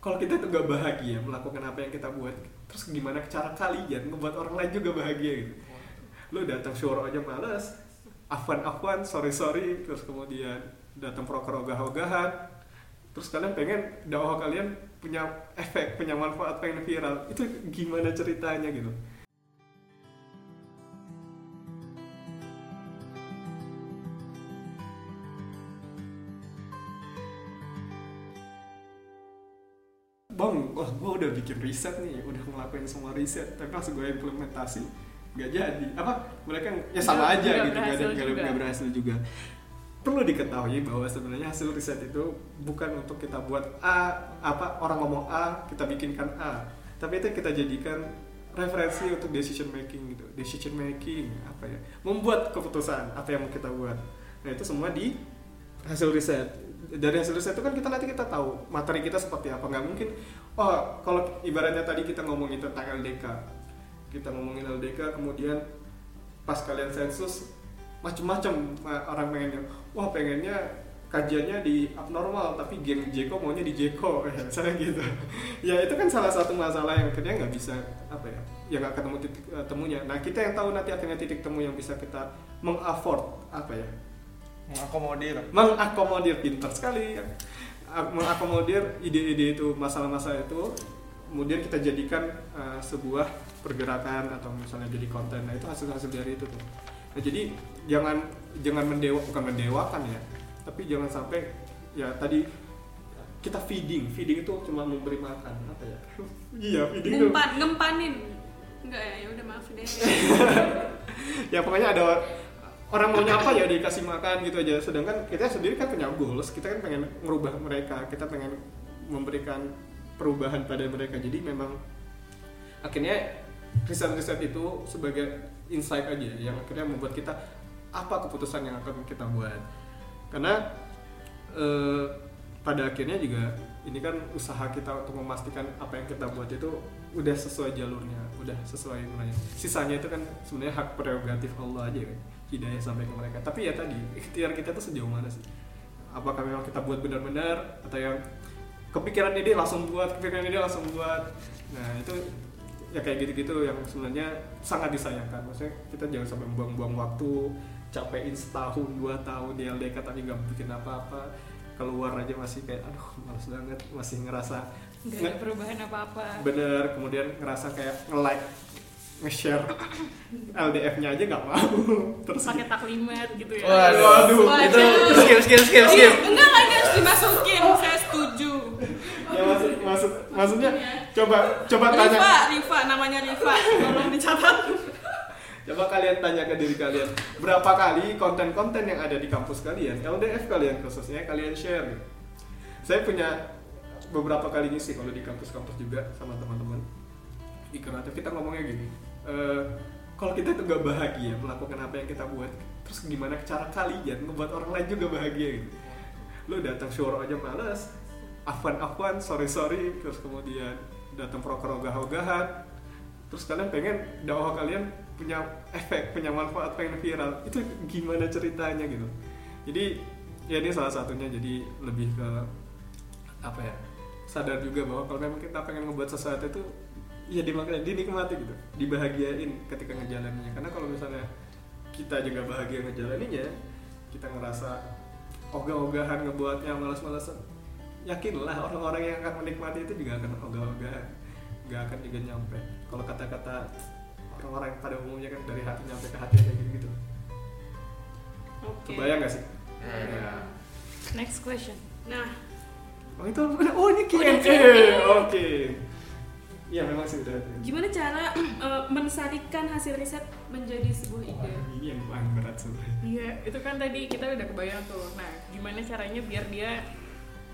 kalau kita tuh gak bahagia melakukan apa yang kita buat terus gimana cara kalian membuat orang lain juga bahagia gitu? Lu datang syuro aja malas afwan afwan sorry sorry. Terus kemudian datang proker ogah-ogahan. Terus kalian pengen dakwah kalian punya efek punya manfaat pengen viral. Itu gimana ceritanya gitu udah bikin riset nih udah ngelakuin semua riset tapi pas gue implementasi nggak jadi. Apa mereka ya sama Nggak- aja nggak gitu nggak ada nggak berhasil juga. Perlu diketahui bahwa sebenarnya hasil riset itu bukan untuk kita buat A apa orang ngomong A kita bikinkan A. Tapi itu kita jadikan referensi untuk decision making gitu. Decision making apa ya membuat keputusan apa yang mau kita buat. Nah itu semua di hasil riset. Dari hasil riset itu kan kita nanti kita tahu materi kita seperti apa. Nggak mungkin oh kalau ibaratnya tadi kita ngomongin tentang LDK kita ngomongin LDK kemudian pas kalian sensus macem-macem eh, orang pengennya. Wah pengennya kajiannya di abnormal tapi geng Jeko maunya di Jeko ya misalnya gitu. Ya itu kan salah satu masalah yang akhirnya nggak bisa apa ya ya nggak ketemu titik eh, temunya. Nah kita yang tahu nanti akhirnya titik temu yang bisa kita mengafford apa ya? Mengakomodir. Mengakomodir pintar sekali. ya. Mengakomodir ide-ide itu masalah-masalah itu kemudian kita jadikan uh, sebuah pergerakan atau misalnya jadi konten. Nah itu hasil-hasil dari itu tuh. Nah jadi jangan jangan mendewa bukan mendewakan ya tapi jangan sampai ya tadi kita feeding. Feeding itu cuma memberi makan apa ya? Iya feeding itu. Ngumpan, ngempanin. Enggak ya, ya udah maaf deh. ya pokoknya ada orang maunya apa ya dikasih makan gitu aja. Sedangkan kita sendiri kan punya goals kita kan pengen merubah mereka kita pengen memberikan perubahan pada mereka. Jadi memang akhirnya riset-riset itu sebagai insight aja yang akhirnya membuat kita apa keputusan yang akan kita buat. Karena eh, pada akhirnya juga ini kan usaha kita untuk memastikan apa yang kita buat itu udah sesuai jalurnya udah sesuai nilainya sisanya itu kan sebenarnya hak prerogatif Allah aja kan hidayah sampai ke mereka. Tapi ya tadi ikhtiar kita tuh sejauh mana sih? Apakah memang kita buat benar-benar atau yang kepikiran ide langsung buat kepikiran ide langsung buat. Nah itu ya kayak gitu-gitu yang sebenarnya sangat disayangkan. Maksudnya kita jangan sampai buang-buang waktu capein setahun dua tahun di LDK tapi nggak bikin apa-apa keluar aja masih kayak aduh males banget masih ngerasa Enggak ada perubahan apa-apa. bener kemudian ngerasa kayak nge-like nge-share LDF-nya aja nggak mau. Terus Pakai taklimat gitu ya. Waduh, Waduh, Waduh. itu skip skip skip Iya, skip enggak lah ini harus dimasukin, saya setuju. ya maksud, maksud maksudnya coba coba tanya. Rifa, Rifa namanya Rifa, tolong dicatat. Coba kalian tanya ke diri kalian, berapa kali konten-konten yang ada di kampus kalian, LDF kalian khususnya kalian share. Saya punya beberapa kali ngisi kalau di kampus-kampus juga sama teman-teman. Di kreatif kita ngomongnya gini, eh, kalau kita tuh gak bahagia melakukan apa yang kita buat, terus gimana cara kalian membuat orang lain juga bahagia gitu. Lu datang syuro aja malas, afwan-afwan, sorry-sorry, terus kemudian datang proker ogah-ogahan, terus kalian pengen dakwah kalian punya efek punya manfaat pengen viral. Itu gimana ceritanya gitu? Jadi ya ini salah satunya. Jadi lebih ke apa ya sadar juga bahwa kalau memang kita pengen ngebuat sesuatu itu ya dimaknai dinikmati gitu dibahagiain ketika ngejalaninnya karena kalau misalnya kita juga bahagia ngejalaninnya kita ngerasa ogah-ogahan ngebuatnya malas-malasan yakinlah orang-orang yang akan menikmati itu juga akan ogah-ogahan nggak akan juga nyampe kalau kata-kata orang-orang pada umumnya kan dari hati nyampe ke hati kayak gitu gitu Oke. kebayang nggak sih Hmm. ya. Next question. Nah, oh itu oh ini Q&A Q&A. oke iya memang sih udah gimana cara eh, mensarikan hasil riset menjadi sebuah ide? Wah, ini yang paling berat sebenarnya Iya, itu kan tadi kita udah kebayang tuh. Nah, gimana caranya biar dia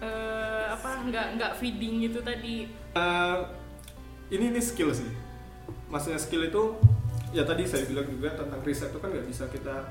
eh, apa nggak nggak feeding gitu tadi? Eh, ini ini skill sih maksudnya skill itu ya tadi saya bilang juga tentang riset itu kan nggak bisa kita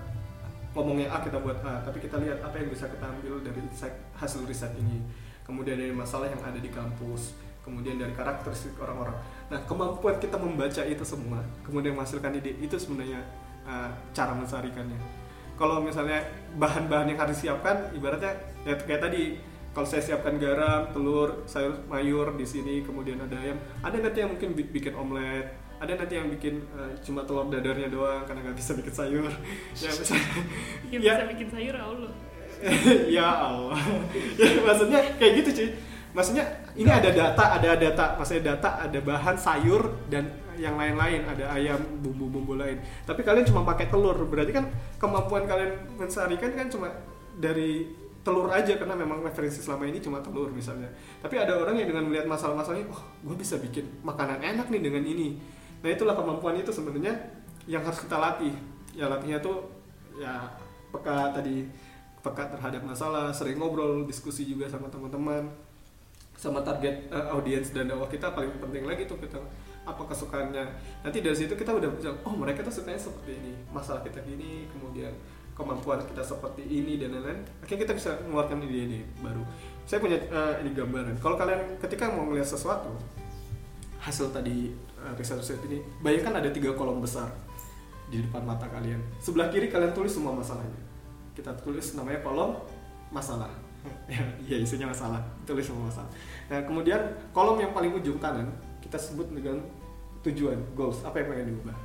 ngomongnya A kita buat A tapi kita lihat apa yang bisa kita ambil dari insight hasil riset ini kemudian dari masalah yang ada di kampus kemudian dari karakteristik orang-orang. Nah kemampuan kita membaca itu semua kemudian menghasilkan ide itu sebenarnya eh, cara mensarikannya kalau misalnya bahan-bahan yang harus disiapkan ibaratnya ya kayak tadi kalau saya siapkan garam telur sayur mayur di sini kemudian ada ayam ada nanti yang mungkin bi- bikin omelet ada nanti yang bikin eh, cuma telur dadarnya doang karena nggak bisa bikin sayur. Ya misalnya ya, bisa bikin sayur Allah. Ya Allah. Ya maksudnya kayak gitu cuy. Maksudnya ini ada data ada data maksudnya data ada bahan sayur dan yang lain-lain. Ada ayam bumbu-bumbu lain. Tapi kalian cuma pakai telur. Berarti kan kemampuan kalian mensarikan kan cuma dari telur aja karena memang referensi selama ini cuma telur misalnya. Tapi ada orang yang dengan melihat masalah-masalahnya wah gue bisa bikin makanan enak nih dengan ini. Nah itulah kemampuan itu sebenarnya yang harus kita latih. Ya latihnya tuh ya peka tadi peka terhadap masalah sering ngobrol diskusi juga sama teman-teman sama target eh, audiens dan dakwah kita paling penting lagi tuh kita apa kesukaannya. Nanti dari situ kita udah bisa oh mereka tuh sukanya seperti ini masalah kita gini kemudian kemampuan kita seperti ini dan lain-lain. Akhirnya kita bisa mengeluarkan ide-ide baru. Saya punya eh, ini gambaran. Kalau kalian ketika mau melihat sesuatu hasil tadi eh, riset-riset ini bayangkan ada tiga kolom besar di depan mata kalian. Sebelah kiri kalian tulis semua masalahnya. Kita tulis namanya kolom masalah ya iya, isinya masalah. Tulis semua masalah. Nah kemudian kolom yang paling ujung kanan kita sebut dengan tujuan goals apa yang pengen diubah.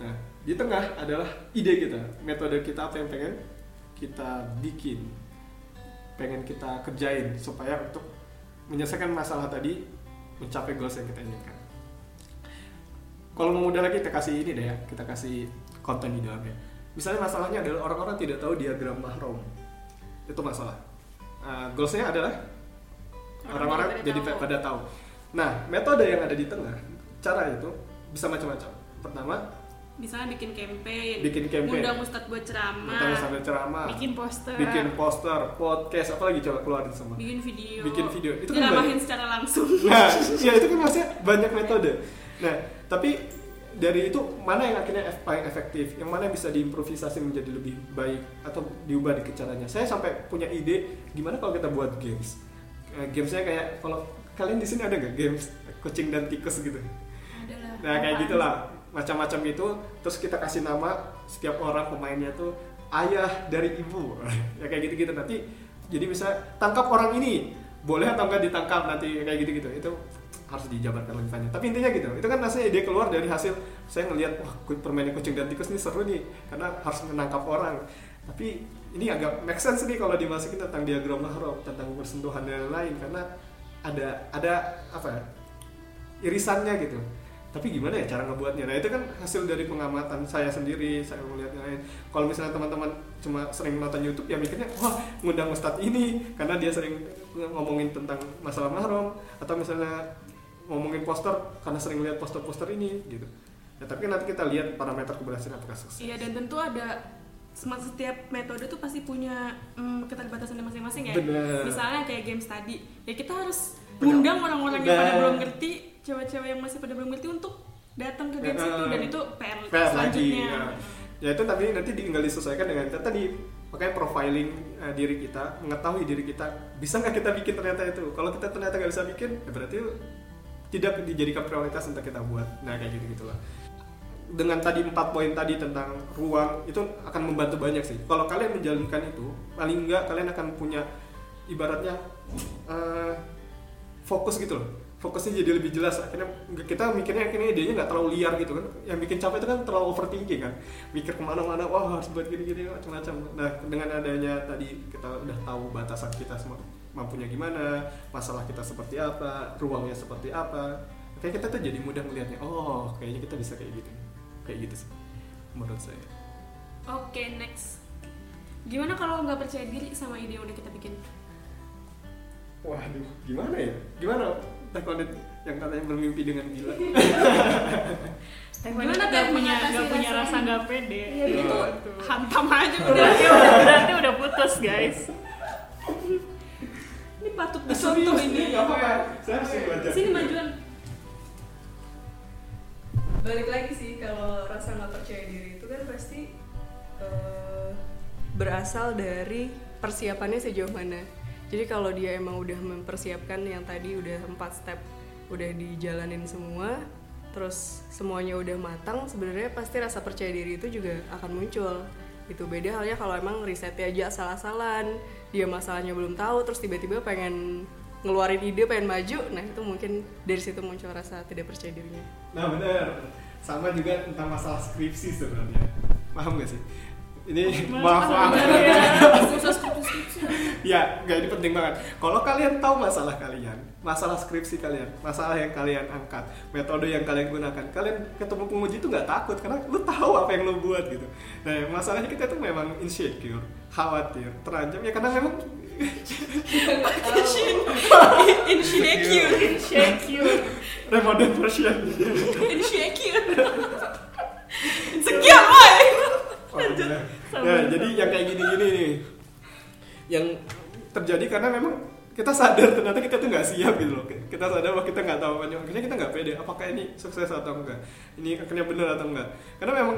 Nah di tengah adalah ide kita metode kita apa yang pengen kita bikin pengen kita kerjain supaya untuk menyelesaikan masalah tadi mencapai goals yang kita inginkan. Kalau mau mudah lagi kita kasih ini deh ya kita kasih konten di dalamnya. Misalnya masalahnya adalah orang-orang tidak tahu diagram mahram itu masalah uh, goalsnya adalah orang-orang jadi pada tahu. pada tahu nah metode yang ada di tengah cara itu bisa macam-macam pertama misalnya bikin campaign, Bikin campaign. ngundang ustadz buat ceramah, ceramah bikin poster bikin poster podcast apalagi coba keluarin semua bikin video, Bikin video. Itu kan banyak. secara langsung. Nah, ya itu kan maksudnya banyak metode. Nah, tapi dari itu mana yang akhirnya paling efektif, yang mana yang bisa diimprovisasi menjadi lebih baik atau diubah dikit caranya. Saya sampai punya ide gimana kalau kita buat games. Eh, gamesnya kayak kalau kalian di sini ada nggak games kucing dan tikus gitu? Adalah. Nah kayak gitulah macam-macam itu. Terus kita kasih nama setiap orang pemainnya tuh ayah dari ibu. ya kayak gitu-gitu nanti. Jadi bisa tangkap orang ini boleh atau enggak ditangkap nanti kayak gitu-gitu. Itu harus dijabarkan lebih banyak. Tapi intinya gitu. Itu kan rasanya ide keluar dari hasil saya ngelihat wah permainan kucing dan tikus ini seru nih karena harus menangkap orang. Tapi ini agak make sense nih kalau dimasukin tentang diagram mahram, tentang persentuhan dan lain-lain karena ada ada apa ya? irisannya gitu tapi gimana ya cara ngebuatnya nah itu kan hasil dari pengamatan saya sendiri saya melihat yang lain kalau misalnya teman-teman cuma sering nonton YouTube ya mikirnya wah ngundang ustadz ini karena dia sering ngomongin tentang masalah mahram atau misalnya ngomongin poster karena sering lihat poster-poster ini gitu ya tapi nanti kita lihat parameter keberhasilan apakah sukses Iya dan tentu ada setiap metode tuh pasti punya mm, keterbatasannya masing-masing ya. Bener. Misalnya kayak games tadi, ya kita harus undang orang-orang yang pada belum ngerti, cewek-cewek yang masih pada belum ngerti untuk datang ke games Bener. itu dan itu PR, PR lagi selanjutnya. ya. ya itu tapi nanti tinggal disesuaikan dengan kita tadi makanya profiling eh, diri kita mengetahui diri kita bisa nggak kita bikin ternyata itu kalau kita ternyata nggak bisa bikin ya berarti tidak dijadikan prioritas untuk kita buat. Nah kayak gitu gitulah dengan tadi empat poin tadi tentang ruang itu akan membantu banyak sih. Kalau kalian menjalankan itu paling nggak kalian akan punya ibaratnya eh, fokus gitu loh. Fokusnya jadi lebih jelas. Akhirnya kita mikirnya akhirnya idenya nggak terlalu liar gitu kan. Yang bikin capek itu kan terlalu overthinking kan. Mikir ke mana-mana wah harus buat gini-gini macam-macam. Nah dengan adanya tadi kita udah tahu batasan kita semua mampunya gimana masalah kita seperti apa ruangnya seperti apa kayak kita tuh jadi mudah melihatnya oh kayaknya kita bisa kayak gitu kayak gitu sih menurut saya Oke, next. Gimana kalau nggak percaya diri sama ide yang udah kita bikin? waduh gimana ya gimana Konet yang katanya bermimpi dengan gila Gimana nggak punya nggak punya rasa nggak pede Ya gitu, Gitu. hantam aja udah. berarti udah berarti udah putus guys patut Serius, dicontoh ini. nggak apa-apa. Saya harus belajar. Sini majuan. balik lagi sih kalau rasa nggak percaya diri itu kan pasti eh, berasal dari persiapannya sejauh mana. Jadi kalau dia emang udah mempersiapkan yang tadi udah empat step udah dijalanin semua terus semuanya udah matang sebenarnya pasti rasa percaya diri itu juga akan muncul. Itu beda halnya kalau emang risetnya aja asal-asalan dia masalahnya belum tahu terus tiba-tiba pengen ngeluarin ide pengen maju nah itu mungkin dari situ muncul rasa tidak percaya dirinya Nah benar. Sama juga tentang masalah skripsi sebenarnya. Paham gak sih? Ini maaf maaf. Khusus skripsi. ya, nggak ini penting banget. Kalau kalian tahu masalah kalian, masalah skripsi kalian, masalah yang kalian angkat, metode yang kalian gunakan, kalian ketemu penguji itu nggak takut karena lu tahu apa yang lu buat gitu. Nah, masalahnya kita tuh memang insecure, khawatir, terancam ya karena memang insecure insecure remodern version. insecure sekian boy Oh, iya. Nah, jadi yang kayak gini-gini nih, yang terjadi karena memang kita sadar ternyata kita tuh nggak siap gitu loh. Kita sadar bahwa kita nggak tahu banyak. Akhirnya kita nggak pede. Apakah ini sukses atau enggak? Ini akhirnya benar atau enggak? Karena memang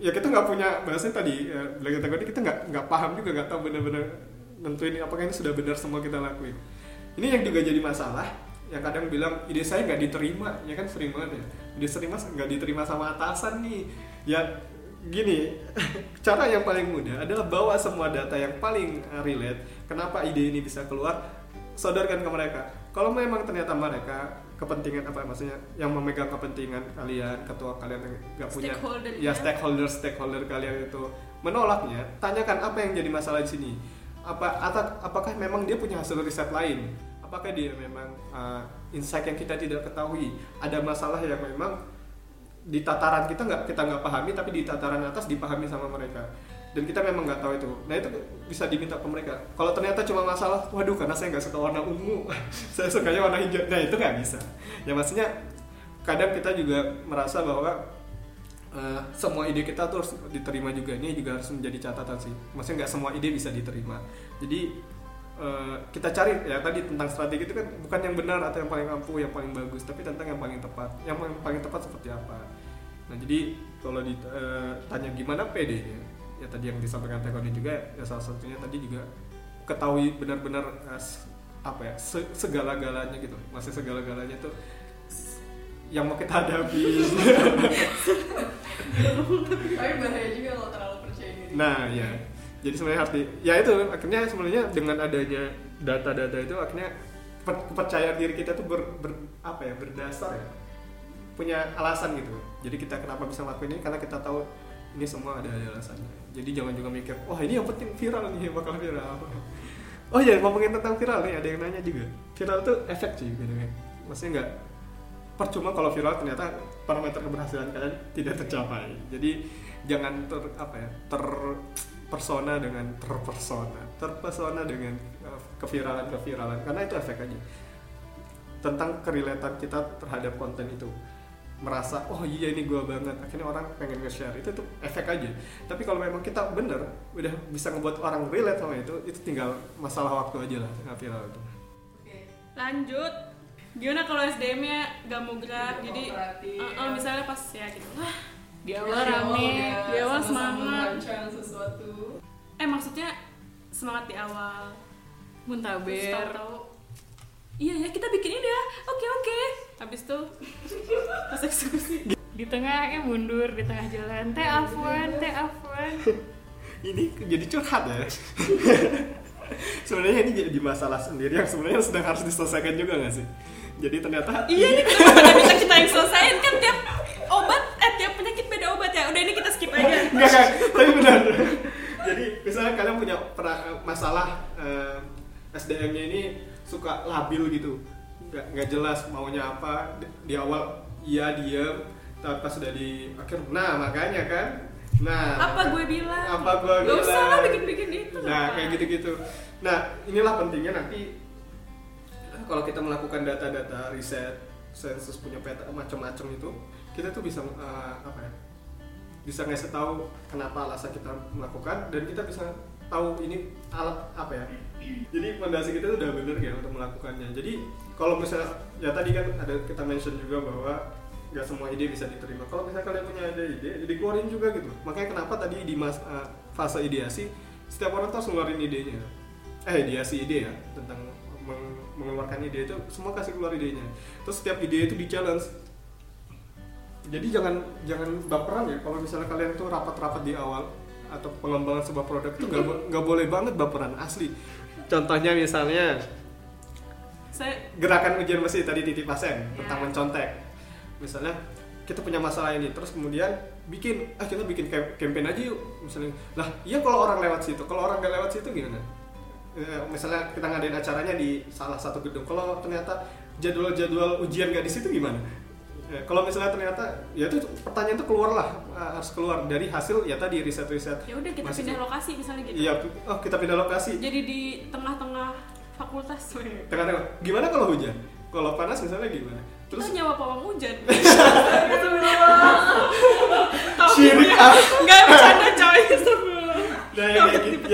ya kita nggak punya bahasanya tadi ya, kita tadi kita nggak nggak paham juga nggak tahu benar-benar nentuin apakah ini sudah benar semua kita lakuin. Ini yang juga jadi masalah yang kadang bilang ide saya nggak diterima ya kan sering banget ya ide terima nggak diterima sama atasan nih ya gini cara yang paling mudah adalah bawa semua data yang paling uh, relate. Kenapa ide ini bisa keluar? Sodorkan ke mereka. Kalau memang ternyata mereka kepentingan apa maksudnya yang memegang kepentingan kalian ketua kalian yang nggak punya ya ya. stakeholder stakeholder kalian itu menolaknya tanyakan apa yang jadi masalah di sini. Apa atau apakah memang dia punya hasil riset lain? Apakah dia memang uh, insight yang kita tidak ketahui? Ada masalah yang memang di tataran kita nggak kita nggak pahami tapi di tataran atas dipahami sama mereka. Dan kita memang nggak tahu itu. Nah itu bisa diminta ke mereka. Kalau ternyata cuma masalah waduh karena saya nggak suka warna ungu saya sukanya warna hijau. Nah itu nggak bisa. Ya maksudnya kadang kita juga merasa bahwa eh, semua ide kita tuh harus diterima juga. Ini juga harus menjadi catatan sih. Maksudnya nggak semua ide bisa diterima. Jadi eh, kita cari ya tadi tentang strategi itu kan bukan yang benar atau yang paling ampuh yang paling bagus tapi tentang yang paling tepat. Yang paling, paling tepat seperti apa nah jadi kalau ditanya gimana PD-nya ya tadi yang disampaikan Tekoni juga ya salah satunya tadi juga ketahui benar-benar eh, apa ya se- segala-galanya gitu. Masih segala-galanya tuh yang mau kita hadapi. Tapi bahaya juga kalau terlalu percaya diri. Nah, ya. Jadi sebenarnya arti ya itu akhirnya sebenarnya dengan adanya data-data itu akhirnya per- kepercayaan diri kita tuh ber, ber- apa ya berdasar ya punya alasan gitu. Jadi kita kenapa bisa ngelakuin ini karena kita tahu ini semua ada, alasannya. Jadi jangan juga mikir, wah ini yang penting viral nih bakal viral. Oh ya ngomongin tentang viral nih ada yang nanya juga. Viral tuh efek sih gitu. Maksudnya nggak percuma kalau viral ternyata parameter keberhasilan kalian tidak tercapai. Jadi jangan ter apa ya terpersona dengan terpersona, terpesona dengan uh, keviralan keviralan karena itu efek aja tentang kerelatan kita terhadap konten itu merasa oh iya ini gua banget akhirnya orang pengen nge-share itu tuh efek aja tapi kalau memang kita bener udah bisa ngebuat orang relate sama itu itu tinggal masalah waktu aja lah nggak viral itu Lanjut. Gimana kalau SDM-nya gak mau gerak? Jadi eh, eh, misalnya pas ya gitu. Wah, di awal rame di awal semangat. sesuatu Eh maksudnya semangat di awal. Muntaber Iya ya kita bikin ini ya. Oke oke. Habis itu pas eksekusi. di tengah eh mundur di tengah jalan teh afwan teh afwan ini jadi curhat ya sebenarnya ini jadi masalah sendiri yang sebenarnya sedang harus diselesaikan juga nggak sih jadi ternyata Iya ini kenapa nggak bisa kita yang selesain kan tiap obat eh tiap penyakit beda obat ya. Udah ini kita skip aja. Enggak, enggak, tapi benar. Jadi misalnya kalian punya masalah eh, SDM-nya ini suka labil gitu, nggak nggak jelas maunya apa di, di awal iya diam, tapi pas sudah di akhir, nah makanya kan, nah Apa gue bilang? apa gue Gak usah lah bikin-bikin itu. Nah apa. kayak gitu-gitu. Nah inilah pentingnya nanti kalau kita melakukan data-data riset sensus punya peta macam-macam itu kita tuh bisa eh, apa ya bisa ngasih tahu kenapa alasan kita melakukan dan kita bisa tahu ini alat apa ya. Jadi fondasi kita udah bener ya untuk melakukannya. Jadi kalau misalnya ya tadi kan ada kita mention juga bahwa nggak semua ide bisa diterima. Kalau misalnya kalian punya ada ide jadi keluarin juga gitu. Makanya kenapa tadi di mas, eh, fase ideasi setiap orang tuh ngeluarin idenya. Eh ideasi ide ya tentang meng- mengeluarkan ide itu semua kasih keluar idenya. Terus setiap ide itu di challenge jadi jangan jangan baperan ya. Kalau misalnya kalian tuh rapat-rapat di awal atau pengembangan sebuah produk itu nggak nggak boleh banget baperan asli. Contohnya misalnya Saya gerakan ujian besi tadi titip pasien Ya. tentang mencontek. Misalnya kita punya masalah ini terus kemudian bikin ah kita bikin cam- campaign aja yuk. Misalnya lah iya kalau orang lewat situ kalau orang nggak lewat situ gimana? Eh, misalnya kita ngadain acaranya di salah satu gedung kalau ternyata jadwal-jadwal ujian nggak di situ gimana Eh, kalau misalnya ternyata ya itu pertanyaan itu keluar lah eh, harus keluar dari hasil ya tadi riset-riset ya udah kita Masih- pindah lokasi misalnya gitu. iya oh kita pindah lokasi Jadi di tengah-tengah fakultas. Tengah-tengah. Gimana kalau hujan? Kalau panas misalnya gimana? Kita Terus nyawa pawang hujan. syirik ah. Enggak bercanda coy. Nah, yang kayak, Takut gitu,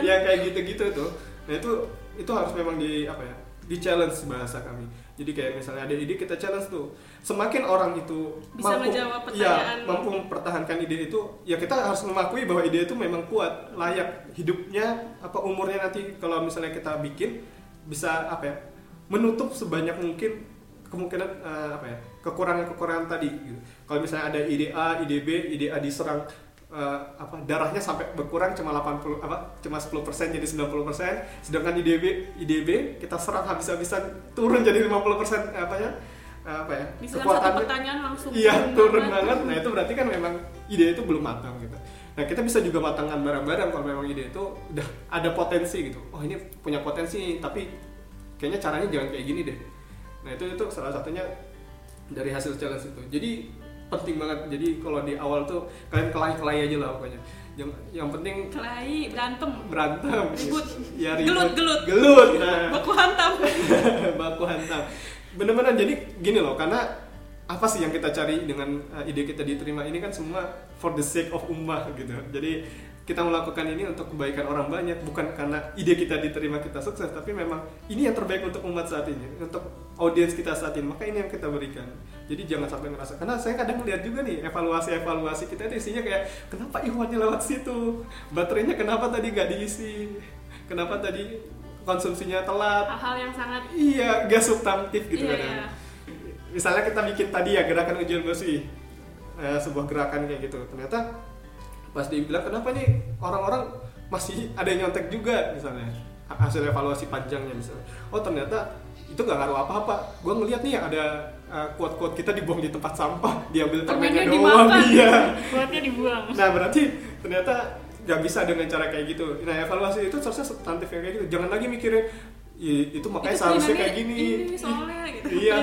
yang kayak gitu-gitu tuh. Nah, itu itu harus memang di apa ya? Di challenge bahasa kami. Jadi kayak misalnya ada ide kita challenge tuh. Semakin orang itu Bisa menjawab pertanyaan. ya, mampu mempertahankan ide itu, ya kita harus mengakui bahwa ide itu memang kuat, layak hidupnya apa umurnya nanti kalau misalnya kita bikin bisa apa ya? menutup sebanyak mungkin kemungkinan eh, apa ya? kekurangan-kekurangan tadi gitu. Kalau misalnya ada ide A, ide B, ide A diserang eh, apa darahnya sampai berkurang cuma 80 apa cuma 10% jadi 90% sedangkan ide B ide B kita serang habis-habisan turun jadi 50% apa ya eh, apa ya Misalnya satu pertanyaan langsung iya turun banget. nah itu berarti kan memang ide itu belum matang gitu. Nah kita bisa juga matangkan barang-barang kalau memang ide itu udah ada potensi gitu. Oh ini punya potensi tapi kayaknya caranya jangan kayak gini deh. Nah itu itu salah satunya dari hasil challenge itu. Jadi penting banget jadi kalau di awal tuh kalian kelahi-kelahi aja lah pokoknya yang yang penting Kelahi, berantem. berantem Ribut. ya Gelut, gelut. gelut nah Baku hantam. baku hantam bener-bener jadi gini loh karena apa sih yang kita cari dengan uh, ide kita diterima ini kan semua for the sake of ummah gitu jadi kita melakukan ini untuk kebaikan orang banyak bukan karena ide kita diterima kita sukses tapi memang ini yang terbaik untuk umat saat ini untuk audiens kita saat ini maka ini yang kita berikan jadi jangan sampai ngerasa karena saya kadang melihat juga nih evaluasi evaluasi kita itu isinya kayak kenapa ikhwannya lewat situ baterainya kenapa tadi nggak diisi kenapa tadi konsumsinya telat Hal-hal yang sangat Iya, gak substantif gitu Iya, kadang. iya. Misalnya kita bikin tadi ya gerakan ujian besi, eh, sebuah gerakan kayak gitu. Ternyata pas dibilang kenapa nih orang-orang masih ada yang nyontek juga misalnya Ha- hasil evaluasi panjangnya misalnya. Oh ternyata itu gak ngaruh apa-apa. Gue ngeliat nih ada eh, quote-quote kita dibuang di tempat sampah, diambil permennya doang. dimakan. Iya. Buatnya dibuang. Nah berarti ternyata nggak bisa dengan cara kayak gitu. Nah evaluasi itu seharusnya substantif yang kayak gitu. Jangan lagi mikirin "Ih, itu makanya itu seharusnya kayak gini. Ini soalnya gitu. Iya.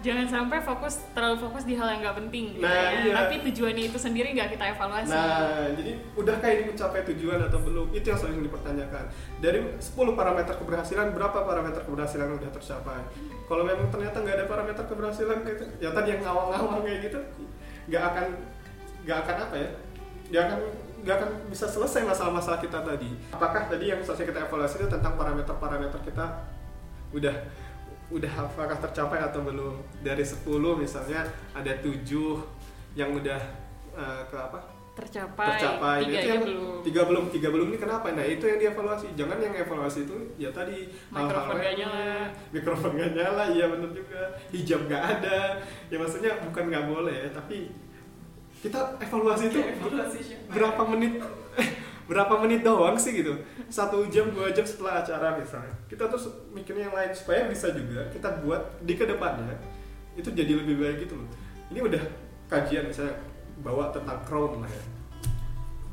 Jangan sampai fokus terlalu fokus di hal yang nggak penting gitu Nah, ya. iya. Tapi tujuannya itu sendiri nggak kita evaluasi. Nah, jadi udahkah ini mencapai tujuan atau belum? Itu yang selalu dipertanyakan. Dari 10 parameter keberhasilan, berapa parameter keberhasilan yang udah tercapai? Kalau memang ternyata nggak ada parameter keberhasilan gitu, ya tadi yang ngawang-ngawang kayak gitu, nggak akan nggak akan apa ya? Nggak akan nggak akan bisa selesai masalah-masalah kita tadi. Apakah tadi yang selesai kita evaluasi itu tentang parameter-parameter kita udah udah apakah tercapai atau belum? Dari 10 misalnya ada 7 yang udah eh, ke apa? tercapai, tercapai tiga itu yang belum. tiga belum tiga belum ini kenapa nah itu yang dievaluasi jangan yang evaluasi itu ya tadi Mikrofon gak nyala. mikrofon gak nyala iya bener juga hijab gak ada ya maksudnya bukan nggak boleh tapi kita evaluasi itu berapa menit berapa menit doang sih gitu? Satu jam dua jam setelah acara misalnya. Kita terus mikirnya yang lain supaya bisa juga kita buat di ke depannya itu jadi lebih baik gitu loh. Ini udah kajian misalnya bawa tentang crown lah ya.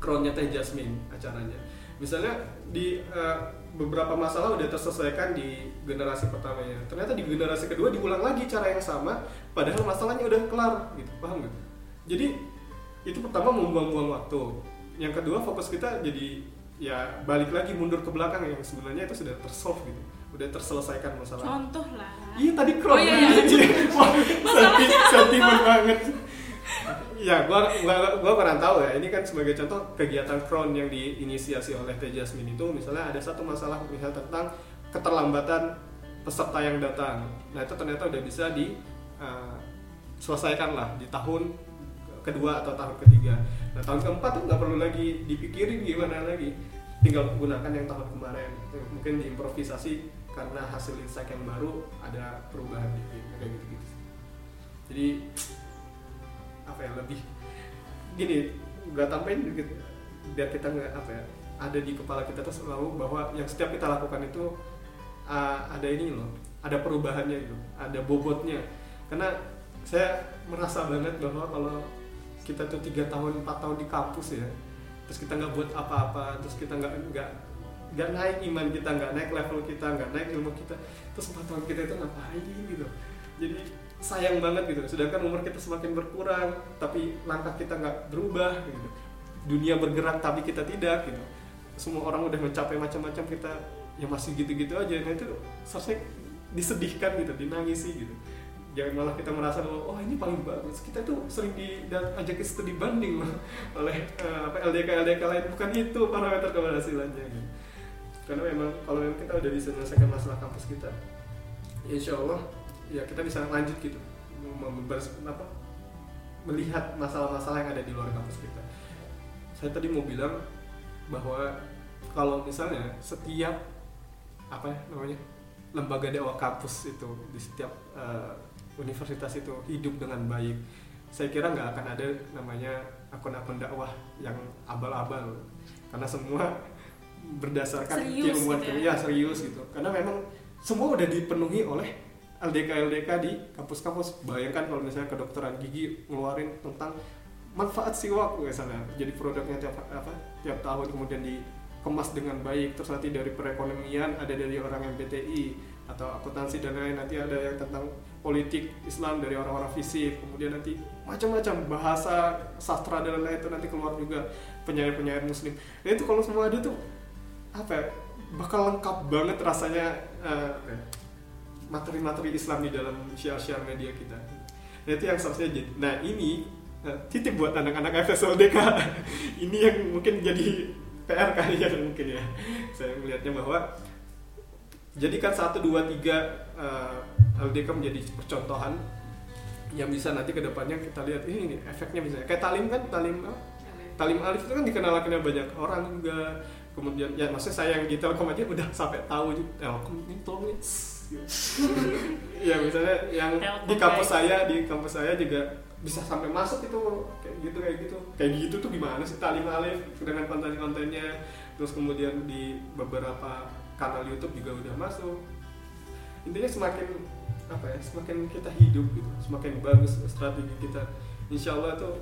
Crownnya teh Jasmine acaranya. Misalnya di eh, beberapa masalah udah terselesaikan di generasi pertamanya ternyata di generasi kedua diulang lagi cara yang sama padahal masalahnya udah kelar gitu. Paham nggak? Jadi itu pertama membuang-buang waktu yang kedua fokus kita jadi ya balik lagi mundur ke belakang yang sebenarnya itu sudah tersolve gitu udah terselesaikan masalah Contoh lah. Iya tadi crown. Oh, iya, iya. Wah, senti- sentimen banget. Ya, gua, gua gua kurang tahu ya. Ini kan sebagai contoh kegiatan crown yang diinisiasi oleh Teh Jasmine itu misalnya ada satu masalah misalnya tentang keterlambatan peserta yang datang. Nah, itu ternyata udah bisa di uh, selesaikan lah di tahun kedua atau tahun ketiga. Nah, tahun keempat tuh nggak perlu lagi dipikirin gimana lagi. Tinggal gunakan yang tahun kemarin. Mungkin diimprovisasi karena hasil insight yang baru ada perubahan gitu gitu. Jadi apa ya lebih gini nggak tambahin dikit biar kita nggak apa ya ada di kepala kita tuh selalu bahwa yang setiap kita lakukan itu uh, ada ini loh ada perubahannya gitu ada bobotnya karena saya merasa banget bahwa kalau kita tuh tiga tahun empat tahun di kampus ya. Terus kita nggak buat apa-apa terus kita nggak nggak nggak naik iman kita nggak naik level kita nggak naik ilmu kita. Terus empat tahun kita itu ngapain gitu? Jadi sayang banget gitu. Sedangkan umur kita semakin berkurang tapi langkah kita nggak berubah gitu. Dunia bergerak tapi kita tidak gitu. Semua orang udah mencapai macam-macam kita ya masih gitu-gitu aja. Nah itu seharusnya disedihkan gitu dinangisi gitu jangan malah kita merasa bahwa oh ini paling bagus. Kita tuh sering diajak studi banding loh oleh eh, apa LDK LDK lain. Bukan itu parameter keberhasilannya gitu karena memang kalau memang kita udah bisa menyelesaikan masalah kampus kita ya insya Allah ya kita bisa lanjut gitu. Apa melihat masalah-masalah yang ada di luar kampus kita. Saya tadi mau bilang bahwa kalau misalnya setiap apa ya namanya lembaga dakwah kampus itu di setiap eh, universitas itu hidup dengan baik. Saya kira nggak akan ada namanya akun-akun dakwah yang abal-abal. Karena semua berdasarkan Serius keilmuan gitu ya? ya. serius gitu. Karena memang semua udah dipenuhi oleh LDK LDK di kampus-kampus. Bayangkan kalau misalnya kedokteran gigi ngeluarin tentang manfaat siwak misalnya. Jadi produknya tiap apa tiap tahun kemudian dikemas dengan baik. Terus nanti dari perekonomian ada dari orang MBTI atau akuntansi dan lain nanti ada yang tentang politik Islam dari orang-orang fisik kemudian nanti macam-macam bahasa sastra dan lain-lain itu nanti keluar juga penyair-penyair muslim. Nah itu kalau semua ada tuh apa ya, bakal lengkap banget rasanya eh, materi-materi Islam di dalam syiar-syiar media kita. Nah itu yang seharusnya jadi. Nah ini eh, titip buat anak-anak FSLDK ini yang mungkin jadi PR kalian mungkin ya. Saya melihatnya bahwa jadikan satu dua tiga eh, LDK menjadi percontohan yang bisa nanti ke depannya kita lihat ini nih, efeknya bisa. Kayak talim kan talim talim. Alif itu kan dikenal akhirnya banyak orang juga. Kemudian ya maksudnya saya yang di telkom aja udah sampai tahu juga telkom ini tolong nih gitu. ya misalnya yang di kampus saya di kampus saya juga bisa sampai masuk itu kayak gitu kayak gitu. Kayak gitu tuh gimana sih talim alif dengan konten-kontennya? Terus kemudian di beberapa kanal YouTube juga udah masuk. Intinya semakin apa ya semakin kita hidup gitu semakin bagus strategi kita. Insya Allah tuh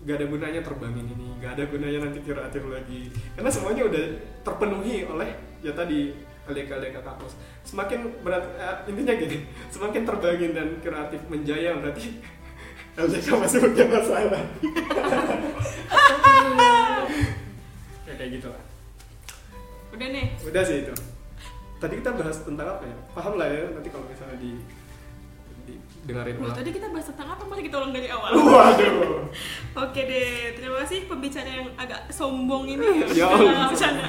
gak ada gunanya terbangin ini gak ada gunanya nanti kiratir lagi. Karena semuanya udah terpenuhi oleh ya tadi LDK LDK kampus semakin berat eh, intinya gini semakin terbangin dan kreatif menjaya berarti LDK masih punya masalah. Ya kayak gitu lah Udah nih. udah sih itu. Tadi kita bahas tentang apa ya? Paham lah ya nanti kalau misalnya di dengerin ulang tadi kita bahas tentang apa? Masih kita ulang dari awal. waduh Oke deh, terima kasih pembicara yang agak sombong ini Ya Allah. Bercanda.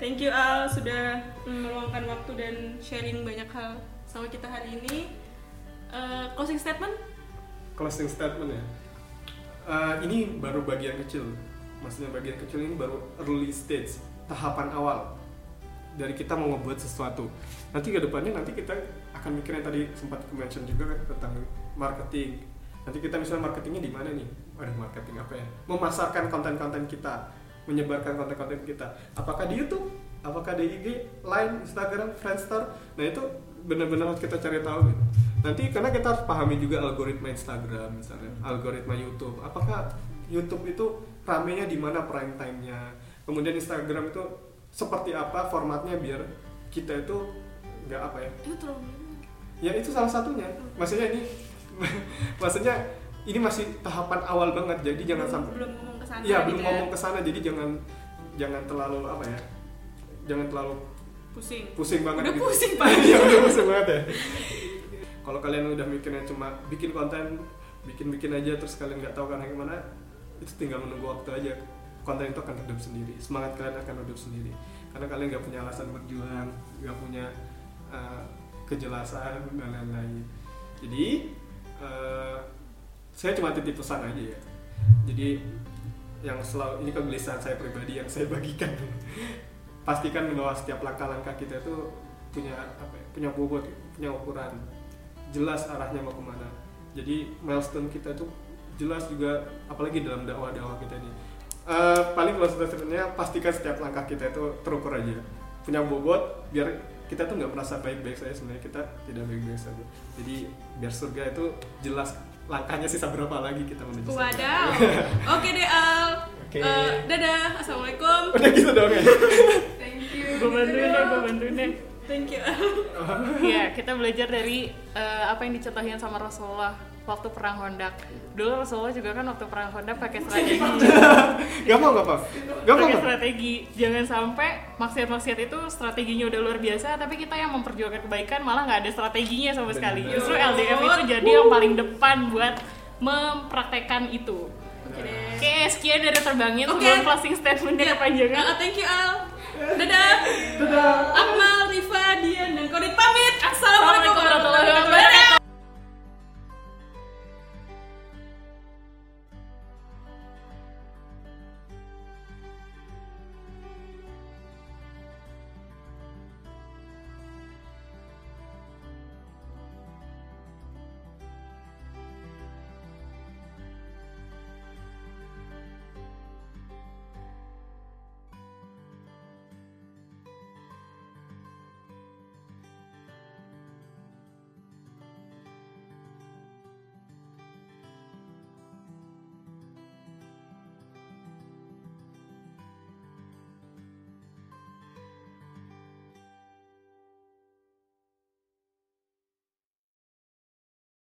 Thank you Al sudah meluangkan waktu dan sharing banyak hal sama kita hari ini. Eh, closing statement? closing statement ya Eh, ini baru bagian kecil maksudnya bagian kecil ini baru early stage tahapan awal dari kita mau ngebuat sesuatu nanti ke depannya nanti kita akan mikir yang tadi sempat mention juga kan tentang marketing. Nanti kita misalnya marketingnya di mana nih? Ada marketing apa ya? Memasarkan konten-konten kita menyebarkan konten-konten kita. Apakah di YouTube? Apakah di IG Line Instagram Friendster? Nah itu benar-benar harus kita cari tahu gitu nanti karena kita harus pahami juga algoritma Instagram misalnya algoritma YouTube. Apakah YouTube itu ramenya di mana prime time-nya? Kemudian Instagram itu seperti apa formatnya biar kita itu nggak apa ya? Itu ya itu salah satunya maksudnya ini maksudnya ini masih tahapan awal banget jadi jangan belum, sampai belum ngomong ke sana Iya gitu belum ya. ngomong ke sana jadi jangan jangan terlalu apa ya jangan terlalu Pusing. pusing banget Udah gitu. pusing, Pak. Iya udah pusing banget ya kalau kalian udah mikirnya cuma bikin konten bikin bikin aja terus kalian nggak tahu kan gimana itu tinggal menunggu waktu aja konten itu akan hidup sendiri semangat kalian akan hidup sendiri karena kalian nggak punya alasan berjuang nggak punya uh, kejelasan dan lain-lain. Jadi uh, saya cuma titip pesan aja ya. Jadi yang selalu ini kegelisahan saya pribadi yang saya bagikan. Pastikan bahwa setiap langkah-langkah kita itu punya apa ya, punya bobot punya ukuran. Jelas arahnya mau ke mana. Jadi milestone kita itu jelas juga apalagi dalam dakwah-dakwah kita ini. Eh, paling close statementnya pastikan setiap langkah kita itu terukur aja. Punya bobot biar kita tuh nggak merasa baik-baik saja sebenarnya kita tidak baik-baik saja jadi biar surga itu jelas langkahnya sisa berapa lagi kita menuju surga. Wadaw. Oke deh Al. Oke. Eh, dadah. Assalamualaikum. udah gitu dong ya Thank you. gue bantuin deh gue bantuin deh Thank you. Iya, kita belajar dari eh, apa yang dicontohin sama Rasulullah waktu perang Hondak. Dulu Rasulullah juga kan waktu perang Hondak pakai strategi. pak gampang pakai nggak strategi. Jangan sampai maksiat-maksiat itu strateginya udah luar biasa, tapi kita yang memperjuangkan kebaikan malah nggak ada strateginya sama sekali. Justru LDF itu jadi yang paling depan buat mempraktekkan itu. Oke. Oke, sekian dari terbangin Oke. sebelum closing statementnya kepanjangan. Ah, thank you Al. Dadah. Dadah.